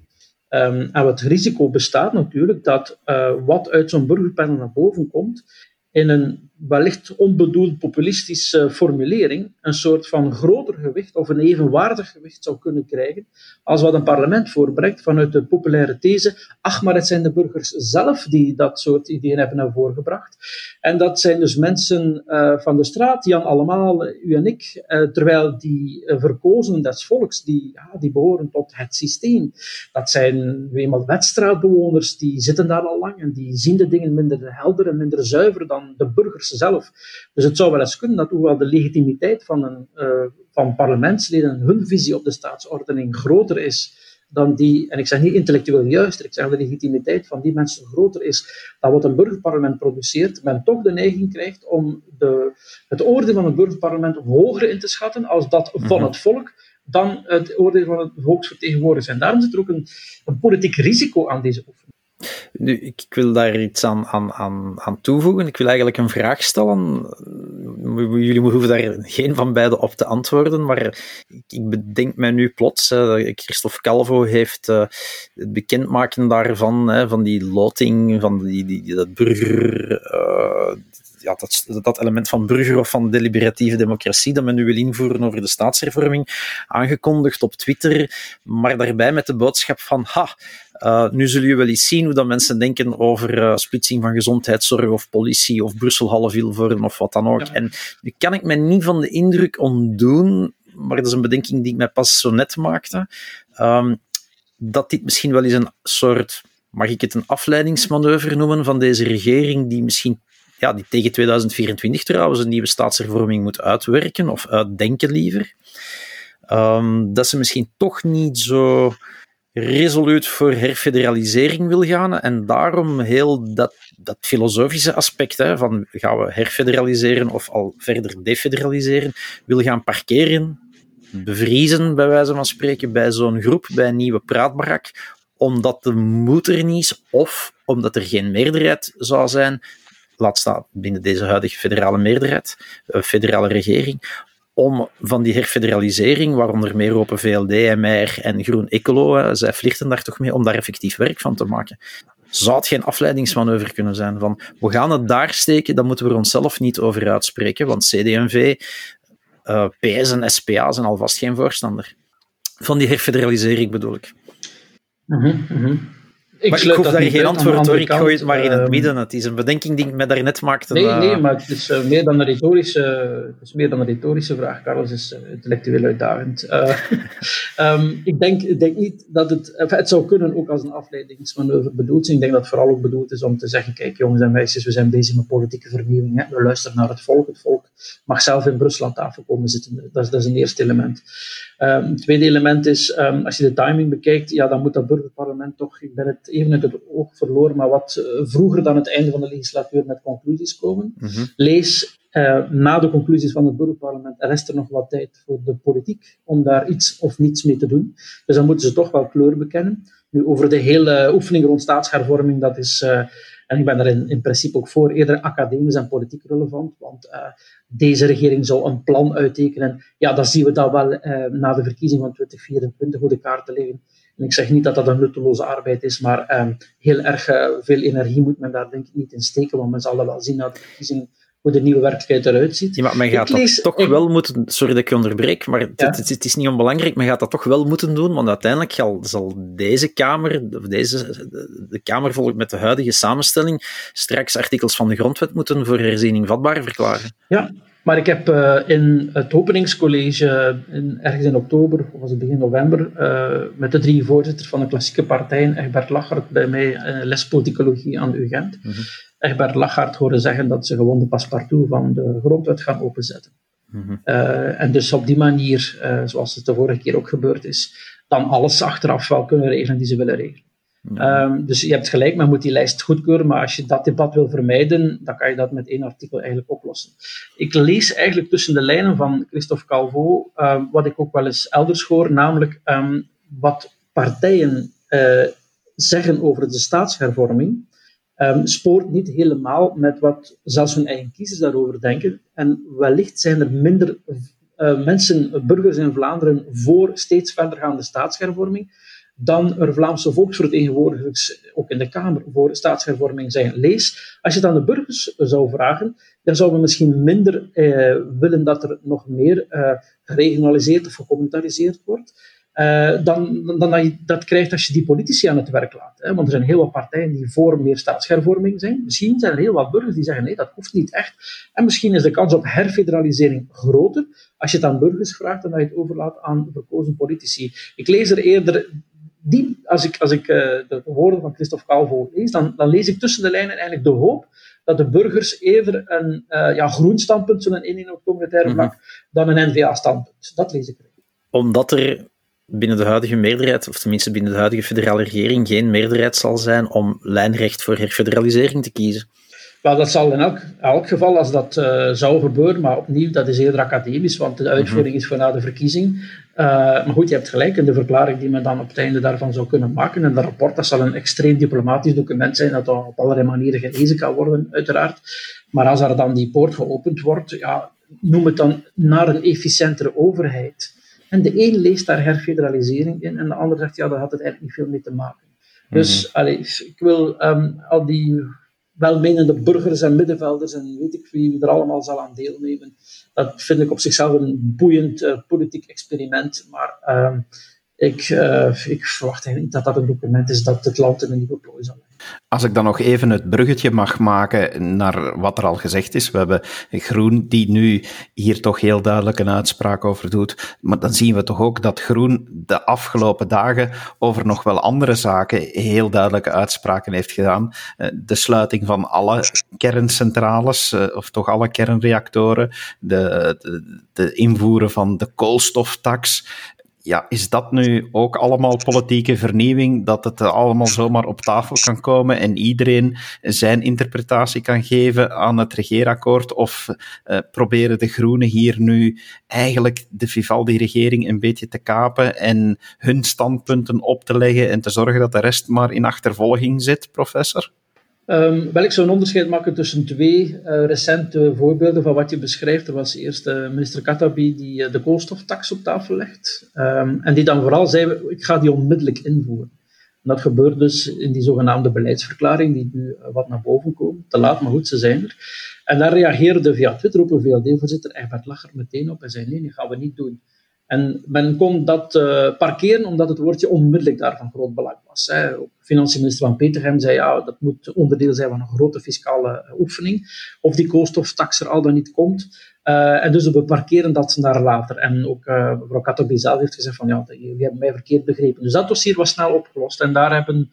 Um, en het risico bestaat natuurlijk dat uh, wat uit zo'n burgerpanel naar boven komt, in een wellicht onbedoeld populistische formulering een soort van groter gewicht of een evenwaardig gewicht zou kunnen krijgen als wat een parlement voorbrengt vanuit de populaire these, ach, maar het zijn de burgers zelf die dat soort ideeën hebben naar voren gebracht. En dat zijn dus mensen uh, van de straat, Jan allemaal, u en ik, uh, terwijl die uh, verkozen des volks, die, ja, die behoren tot het systeem. Dat zijn eenmaal wetstraatbewoners, die zitten daar al lang en die zien de dingen minder helder en minder zuiver dan de burgers zelf. Dus het zou wel eens kunnen dat hoewel de legitimiteit van, een, uh, van parlementsleden hun visie op de staatsordening groter is dan die, en ik zeg niet intellectueel juister, ik zeg de legitimiteit van die mensen groter is dan wat een burgerparlement produceert, men toch de neiging krijgt om de, het oordeel van het burgerparlement hoger in te schatten als dat van mhm. het volk dan het oordeel van het volksvertegenwoordigers. En daarom zit er ook een, een politiek risico aan deze oefening. Nu, ik wil daar iets aan, aan, aan, aan toevoegen. Ik wil eigenlijk een vraag stellen. Jullie hoeven daar geen van beiden op te antwoorden, maar ik bedenk mij nu plots. Uh, Christophe Calvo heeft uh, het bekendmaken daarvan, van die loting, van die, die, dat burger. Uh, ja, dat, dat element van burger of van deliberatieve democratie dat men nu wil invoeren over de staatshervorming, aangekondigd op Twitter, maar daarbij met de boodschap van ha, uh, nu zullen jullie wel eens zien hoe dat mensen denken over uh, splitsing van gezondheidszorg of politie of Brussel half Vilvoorde of wat dan ook. En nu kan ik me niet van de indruk ontdoen, maar dat is een bedenking die ik mij pas zo net maakte, um, dat dit misschien wel eens een soort, mag ik het een afleidingsmanoeuvre noemen, van deze regering die misschien ja, die tegen 2024 trouwens een nieuwe staatshervorming moet uitwerken, of uitdenken liever. Um, dat ze misschien toch niet zo resoluut voor herfederalisering wil gaan en daarom heel dat, dat filosofische aspect hè, van gaan we herfederaliseren of al verder defederaliseren, wil gaan parkeren, bevriezen bij wijze van spreken bij zo'n groep, bij een nieuwe praatbarak, omdat de moed er niet is of omdat er geen meerderheid zou zijn. Laat staan binnen deze huidige federale meerderheid, uh, federale regering, om van die herfederalisering, waaronder meer Open VLD, MR en Groen Ecolo, uh, zij vlichten daar toch mee om daar effectief werk van te maken. Zou het geen afleidingsmanoeuvre kunnen zijn van we gaan het daar steken, dan moeten we er onszelf niet over uitspreken, want CD&V, uh, PS en SPA zijn alvast geen voorstander. Van die herfederalisering bedoel ik. Mm -hmm, ik, maar ik hoef daar geen antwoord door, ik gooi het maar in het ehm, midden. Het is een bedenking die ik me daarnet maakte. Nee, nee maar het is, uh, meer dan een retorische, het is meer dan een retorische vraag. Carlos is uh, intellectueel uitdagend. um, ik, denk, ik denk niet dat het... het zou kunnen ook als een afleidingsmanoeuvre bedoeld zijn. Ik denk dat het vooral ook bedoeld is om te zeggen, kijk jongens en meisjes, we zijn bezig met politieke vernieuwing. Hè. We luisteren naar het volk. Het volk mag zelf in Brussel aan tafel komen zitten. Dat is, dat is een eerste element. Um, het tweede element is, als je de timing bekijkt, ja, dan moet dat burgerparlement toch... Ik ben het even uit het oog verloren, maar wat eh, vroeger dan het einde van de legislatuur met conclusies komen. Mhm. Lees uh, na de conclusies van het burgerparlement rest er nog wat tijd voor de politiek om daar iets of niets mee te doen. Dus dan moeten ze toch wel kleur bekennen. Nu, over de hele oefening rond staatshervorming, dat is, uh, en ik ben daar in, in, principe ook voor, eerder academisch en politiek relevant, want uh, deze regering zal een plan uittekenen. Ja, dan zien we dat wel na de verkiezing van 2024 hoe de kaarten liggen. En ik zeg niet dat dat een nutteloze arbeid is, maar um, heel erg uh, veel energie moet men daar denk ik niet in steken, want men zal dat wel zien de verkiezingen hoe de nieuwe werkelijkheid eruit ziet. Ja, maar men gaat dat toch wel moeten... Sorry dat ik je onderbreek, maar het, het, is niet onbelangrijk. Men gaat dat toch wel moeten doen, want uiteindelijk zal, zal deze Kamer, of deze, de Kamer volgt met de huidige samenstelling, straks artikels van de grondwet moeten voor herziening vatbaar verklaren. Ja, maar ik heb uh, in het openingscollege, in, ergens in oktober, of was het begin november, uh, met de drie voorzitters van de klassieke partijen, Egbert Lachart bij mij, uh, les politicologie aan de UGent, mm -hmm. Egbert Lachart horen zeggen dat ze gewoon de paspartout van de grondwet gaan openzetten. Mm -hmm. en dus op die manier, zoals het de vorige keer ook gebeurd is, dan alles achteraf wel kunnen regelen die ze willen regelen. Ehm, dus je hebt gelijk, men moet die lijst goedkeuren, maar als je dat debat wil vermijden, dan kan je dat met één artikel eigenlijk oplossen. Ik lees eigenlijk tussen de lijnen van Christophe Calvo, ehm, wat ik ook wel eens elders hoor, namelijk um, wat partijen uh, zeggen over de staatshervorming, spoort niet helemaal met wat zelfs hun eigen kiezers daarover denken. En wellicht zijn er minder uh, mensen, burgers in Vlaanderen, voor steeds verdergaande staatshervorming dan er Vlaamse volksvertegenwoordigers, ook in de Kamer, voor staatshervorming zijn. Lees, als je het aan de burgers zou vragen, dan zouden we misschien minder eh, willen dat er nog meer eh, geregionaliseerd of gecommunitariseerd wordt. Uh, dan, dan dat je dat krijgt als je die politici aan het werk laat. Hè? Want er zijn heel wat partijen die voor meer staatshervorming zijn. Misschien zijn er heel wat burgers die zeggen nee, dat hoeft niet echt. En misschien is de kans op herfederalisering groter als je het aan burgers vraagt dan dat je het overlaat aan verkozen politici. Ik lees er eerder die, als ik, als ik uh, de woorden van Christophe Calvo lees, dan, dan lees ik tussen de lijnen eigenlijk de hoop dat de burgers eerder een uh, ja, groen standpunt zullen innemen op communautaire vlak mm dan een N-VA-standpunt. Dat lees ik. Omdat er binnen de huidige meerderheid, of tenminste binnen de huidige federale regering, geen meerderheid zal zijn om lijnrecht voor herfederalisering te kiezen. Wel, dat zal in elk, elk geval, als dat uh, zou gebeuren, maar opnieuw, dat is eerder academisch, want de uitvoering is voor na de verkiezing. Uh, maar goed, je hebt gelijk in de verklaring die men dan op het einde daarvan zou kunnen maken. En dat rapport, dat zal een extreem diplomatisch document zijn, dat op allerlei manieren gelezen kan worden, uiteraard. Maar als er dan die poort geopend wordt, ja, noem het dan naar een efficiëntere overheid. En de een leest daar herfederalisering in, en de ander zegt, ja, daar had het eigenlijk niet veel mee te maken. Dus, mm allez, ik wil um, al die welmenende burgers en middenvelders en weet ik wie er allemaal zal aan deelnemen. Dat vind ik op zichzelf een boeiend uh, politiek experiment. Maar uh, ik, uh, ik verwacht eigenlijk niet dat dat een document is dat het land in een nieuwe plooi zal als ik dan nog even het bruggetje mag maken naar wat er al gezegd is. We hebben Groen die nu hier toch heel duidelijk een uitspraak over doet. Maar dan zien we toch ook dat Groen de afgelopen dagen over nog wel andere zaken heel duidelijke uitspraken heeft gedaan. Eh, de sluiting van alle kerncentrales, eh, of toch alle kernreactoren. De, de, de invoeren van de koolstoftax ja, is dat nu ook allemaal politieke vernieuwing, dat het allemaal zomaar op tafel kan komen en iedereen zijn interpretatie kan geven aan het regeerakkoord? Of uh, proberen de Groenen hier nu eigenlijk de Vivaldi-regering een beetje te kapen en hun standpunten op te leggen en te zorgen dat de rest maar in achtervolging zit, professor? Um, wel, ik zou een onderscheid maken tussen twee uh, recente voorbeelden van wat je beschrijft. Er was eerst uh, minister Katabi die uh, de koolstoftax op tafel legt. Um, en die dan vooral zei, ik ga die onmiddellijk invoeren. En dat gebeurt dus in die zogenaamde beleidsverklaring, die nu wat naar boven komt. Te laat, maar goed, ze zijn er. En daar reageerde via Twitter ook een VLD-voorzitter Egbert Lacher meteen op en zei, nee, dat gaan we niet doen. En men kon dat uh, parkeren omdat het woordje onmiddellijk daarvan groot belang was. Hè. Financiënminister van Petergem zei ja, dat moet onderdeel zijn van een grote fiscale oefening. Of die koolstoftax er al dan niet komt. Uh, en dus we parkeren dat naar later. En ook uh, mevrouw Katteby zelf heeft gezegd van ja, jullie hebben mij verkeerd begrepen. Dus dat dossier was snel opgelost. En daar hebben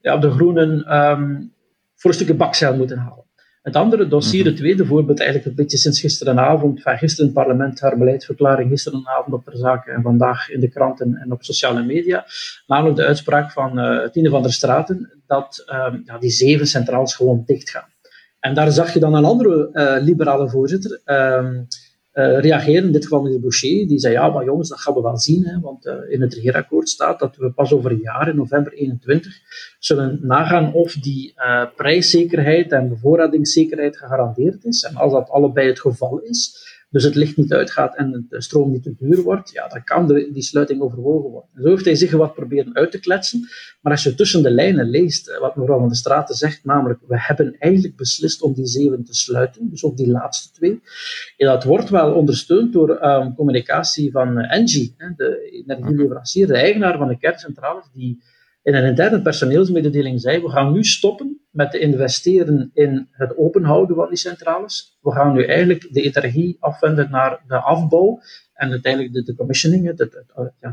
ja, de groenen um, voor een stukje bakzeil moeten halen. Het andere dossier, mhm. het tweede voorbeeld, eigenlijk een beetje sinds gisterenavond, van gisteren in het parlement, haar beleidsverklaring, gisterenavond op de zaken en vandaag in de kranten en op sociale media, namelijk de uitspraak van uh, Tine van der Straten dat um, ja, die zeven centraals gewoon dicht gaan. En daar zag je dan een andere uh, liberale voorzitter, um, uh, reageren, in dit geval meneer Boucher, die zei, ja, maar jongens, dat gaan we wel zien, hè, want uh, in het regeerakkoord staat dat we pas over een jaar, in november 21, zullen nagaan of die uh, prijszekerheid en bevoorradingszekerheid gegarandeerd is. En als dat allebei het geval is, dus het licht niet uitgaat en de stroom niet te duur wordt, ja, dan kan die sluiting overwogen worden. En zo heeft hij zich wat proberen uit te kletsen. Maar als je tussen de lijnen leest wat mevrouw van der Straten zegt, namelijk we hebben eigenlijk beslist om die zeven te sluiten, dus ook die laatste twee. Ja, dat wordt wel ondersteund door um, communicatie van Engie, de energieleverancier, de eigenaar van de kerncentrales, die in een interne personeelsmededeling zei, we gaan nu stoppen met te investeren in het openhouden van die centrales. We gaan nu eigenlijk de energie afwenden naar de afbouw en uiteindelijk de, de commissioning, het, het,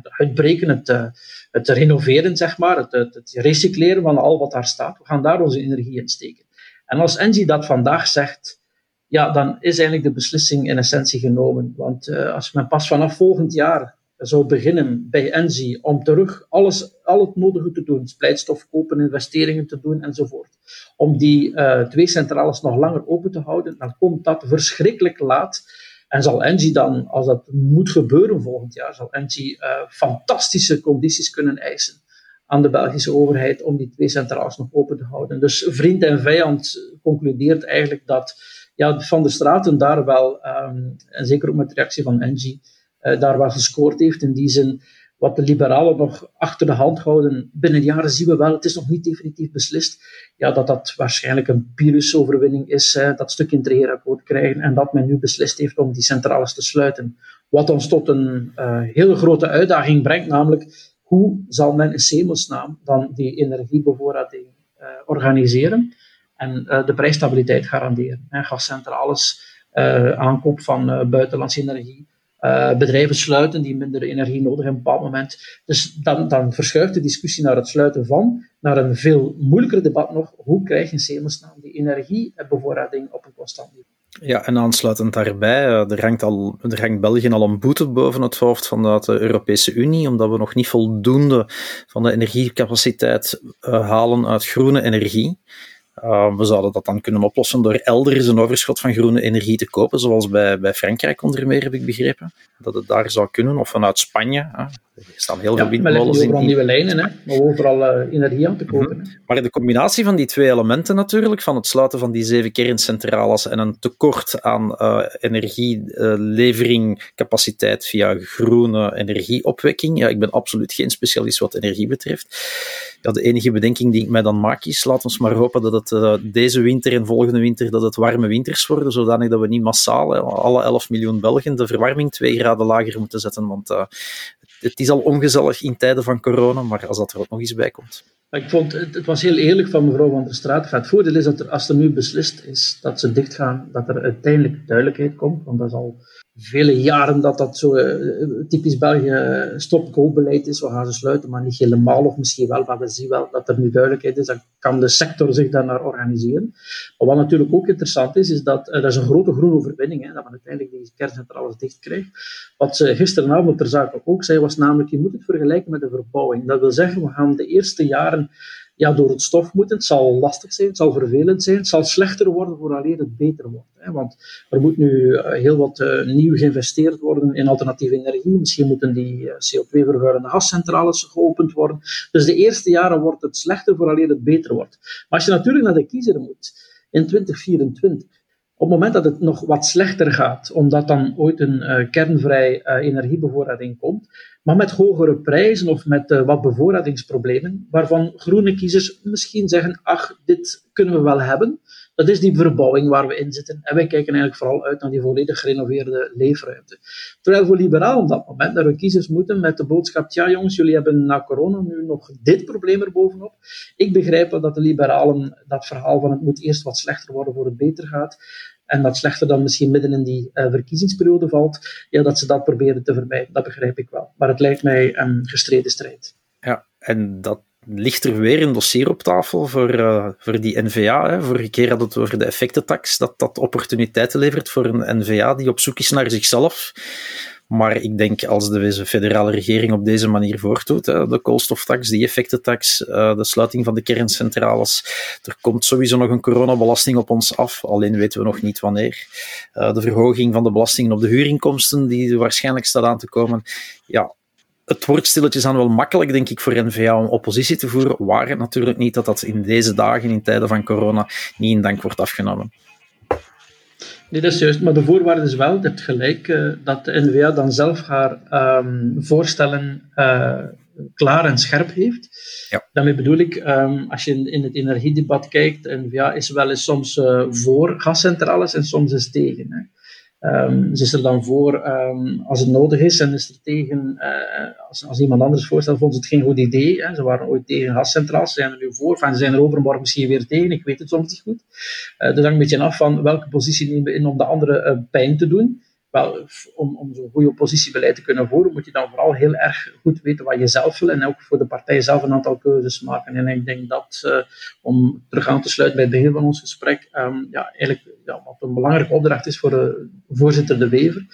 uitbreken, het, eh, het renoveren, zeg maar, het, recycleren van al wat daar staat. We gaan daar onze energie in steken. En als Engie dat vandaag zegt, ja, dan is eigenlijk de beslissing in essentie genomen. Want uh, als men pas vanaf volgend jaar zou beginnen bij Engie om terug alles, al het nodige te doen, splijtstof kopen, investeringen te doen enzovoort, om die uh, twee centrales nog langer open te houden, dan komt dat verschrikkelijk laat. En zal Engie dan, als dat moet gebeuren volgend jaar, zal Engie uh, fantastische condities kunnen eisen aan de Belgische overheid om die twee centrales nog open te houden. Dus vriend en vijand concludeert eigenlijk dat ja, Van der Straten daar wel, um, en zeker ook met de reactie van uh, daar wel gescoord heeft. In die zin, wat de liberalen nog achter de hand houden, binnen jaren zien we wel, het is nog niet definitief beslist, ja, dat dat waarschijnlijk een Pyrrhus-overwinning is, dat stuk in het regeerakkoord krijgen, en dat men nu beslist heeft om die centrales te sluiten. Wat ons tot een uh, hele grote uitdaging brengt, namelijk hoe zal men in Semelsnaam dan die energiebevoorrading uh, organiseren en de prijsstabiliteit garanderen. Hè, gascentrales, aankoop van buitenlandse energie, uh, bedrijven sluiten die minder energie nodig hebben op een bepaald moment. Dus dan, dan verschuift de discussie naar het sluiten van, naar een veel moeilijker debat nog. Hoe krijg je in die energiebevoorrading op een constant? Ja, en aansluitend daarbij, eh, er hangt, al, er hangt België al een boete boven het hoofd van de Europese Unie, omdat we nog niet voldoende van de energiecapaciteit uh, halen uit groene energie. Uh, we zouden dat dan kunnen oplossen door elders een overschot van groene energie te kopen, zoals bij, bij Frankrijk onder meer, heb ik begrepen. Dat het daar zou kunnen, of vanuit Spanje. Hè. Er staan heel veel windmolens in. overal nieuwe lijnen, hè, maar overal uh, energie aan te kopen. Mm Maar de combinatie van die twee elementen natuurlijk, van het sluiten van die zeven kerncentrales en een tekort aan uh, energieleveringcapaciteit via groene energieopwekking. Ja, ik ben absoluut geen specialist wat energie betreft. Ja, de enige bedenking die ik mij dan maak is, laat ons maar hopen dat het uh, deze winter en volgende winter dat het warme winters worden, zodanig dat we niet massaal, alle 11 miljoen Belgen, de verwarming twee graden lager moeten zetten, want het is al ongezellig in tijden van corona, maar als dat er ook nog eens bij komt. Ik vond, het, het was heel eerlijk van mevrouw Van der Straat. Het voordeel is dat er, als er nu beslist is dat ze dichtgaan, dat er uiteindelijk duidelijkheid komt. Want dat is al vele jaren dat dat zo uh, typisch België stop-go-beleid is. We gaan ze sluiten, maar niet helemaal, of misschien wel. Maar we zien wel dat er nu duidelijkheid is. Dan kan de sector zich daarnaar organiseren. Maar wat natuurlijk ook interessant is, is dat dat is een grote groene overwinning, dat we uiteindelijk die kerncentrales dicht krijgen. Wat ze gisteravond ter zake ook zei, was namelijk, je moet het vergelijken met de verbouwing. Dat wil zeggen, we gaan de eerste jaren ja, door het stof moeten. Het zal lastig zijn, het zal vervelend zijn, het zal slechter worden vooraleer het beter wordt. Hè. Want er moet nu eh, heel wat uh, nieuw geïnvesteerd worden in alternatieve energie. Misschien moeten die uh, CO2-vervuilende gascentrales geopend worden. Dus de eerste jaren wordt het slechter vooraleer het beter wordt. Maar als je natuurlijk naar de kiezer moet in 2024, op het moment dat het nog wat slechter gaat, omdat dan ooit een uh, kernvrij uh, energiebevoorrading komt, maar met hogere prijzen of met uh, wat bevoorradingsproblemen, waarvan groene kiezers misschien zeggen, ach, dit kunnen we wel hebben. Dat is die verbouwing waar we in zitten. En wij kijken eigenlijk vooral uit naar die volledig gerenoveerde leefruimte. Terwijl voor liberaal op dat moment naar hun kiezers moeten met de boodschap, ja jongens, jullie hebben na corona nu nog dit probleem erbovenop. Ik begrijp wel dat de liberalen dat verhaal van het moet eerst wat slechter worden voor het beter gaat en dat slechter dan misschien midden in die uh, verkiezingsperiode valt, ja, dat ze dat proberen te vermijden. Dat begrijp ik wel. Maar het lijkt mij een gestreden strijd. Ja, en dat ligt er weer een dossier op tafel voor, uh, voor die NVA. Vorige keer hadden we het over de effectentax, dat dat opportuniteiten levert voor een NVA die op zoek is naar zichzelf. Maar ik denk als de federale regering op deze manier voortdoet, de koolstoftax, die effectentax, eh, de sluiting van de kerncentrales, er komt sowieso nog een coronabelasting op ons af, alleen weten we nog niet wanneer. Eh, de verhoging van de belastingen op de huurinkomsten, die waarschijnlijk staat aan te komen. Ja, het wordt stilletjes aan wel makkelijk, denk ik, voor N-VA om oppositie te voeren, waar het natuurlijk niet dat dat in deze dagen, in tijden van corona, niet in dank wordt afgenomen. Nee, dat is juist. Maar de voorwaarde is wel, je hebt gelijk, uh, dat de NVA dan zelf haar um, voorstellen uh, klaar en scherp heeft. Ja. Daarmee bedoel ik, um, als je in, in, het energiedebat kijkt, de NVA is wel eens soms uh, voor gascentrales en soms is tegen. Hè. Um, ze is er dan voor um, als het nodig is en is er tegen, uh, als, als iemand anders voorstelt, vonden ze het geen goed idee. Hè. Ze waren ooit tegen gascentrales, ze zijn er nu voor, of ze zijn er overmorgen misschien weer tegen, ik weet het soms niet goed. Uh, dat hangt een beetje af van welke positie nemen we in om de andere uh, pijn te doen wel, om, om zo'n goede oppositiebeleid te kunnen voeren, moet je dan vooral heel erg goed weten wat je zelf wil en ook voor de partij zelf een aantal keuzes maken. En ik denk dat, uh, om terug aan te sluiten bij het begin van ons gesprek, um, ja, eigenlijk wat een belangrijke opdracht is voor de voorzitter De Wever.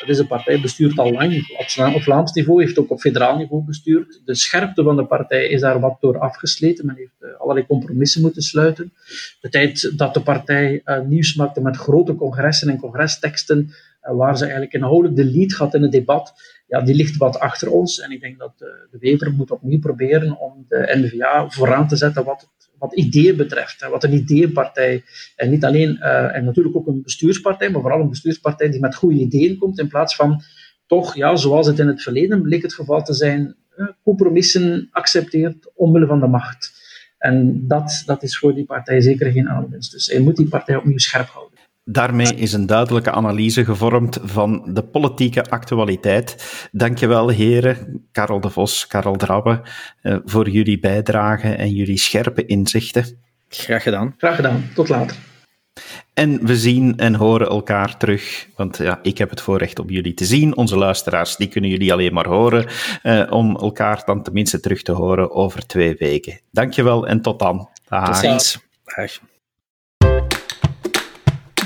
Dat is de partij bestuurt al lang, op Vlaams niveau, heeft ook op federaal niveau bestuurd. De scherpte van de partij is daar wat door afgesleten. Men heeft uh, allerlei compromissen moeten sluiten. De tijd dat de partij nieuws maakte met grote congressen en congresteksten, waar ze eigenlijk inhoudelijk de lead had in het debat, ja, die ligt wat achter ons. En ik denk dat de, de Wever moet opnieuw proberen om de NVA vooraan te zetten wat, het, wat ideeën betreft. Wat een ideeënpartij, en niet alleen, uh, en natuurlijk ook een bestuurspartij, maar vooral een bestuurspartij die met goede ideeën komt, in plaats van toch, ja, zoals het in het verleden bleek het geval te zijn, compromissen accepteert omwille van de macht. En dat, dat is voor die partij zeker geen aanwinst. Dus hij moet die partij opnieuw scherp houden. Daarmee is een duidelijke analyse gevormd van de politieke actualiteit. Dankjewel, heren, Karel de Vos, Karel Drabbe, eh, voor jullie bijdrage en jullie scherpe inzichten. Graag gedaan. Graag gedaan. Tot later. En we zien en horen elkaar terug, want ja, ik heb het voorrecht om jullie te zien. Onze luisteraars, die kunnen jullie alleen maar horen, eh, om elkaar dan tenminste terug te horen over twee weken. Dankjewel en tot dan. Dag. Tot ziens. Dag.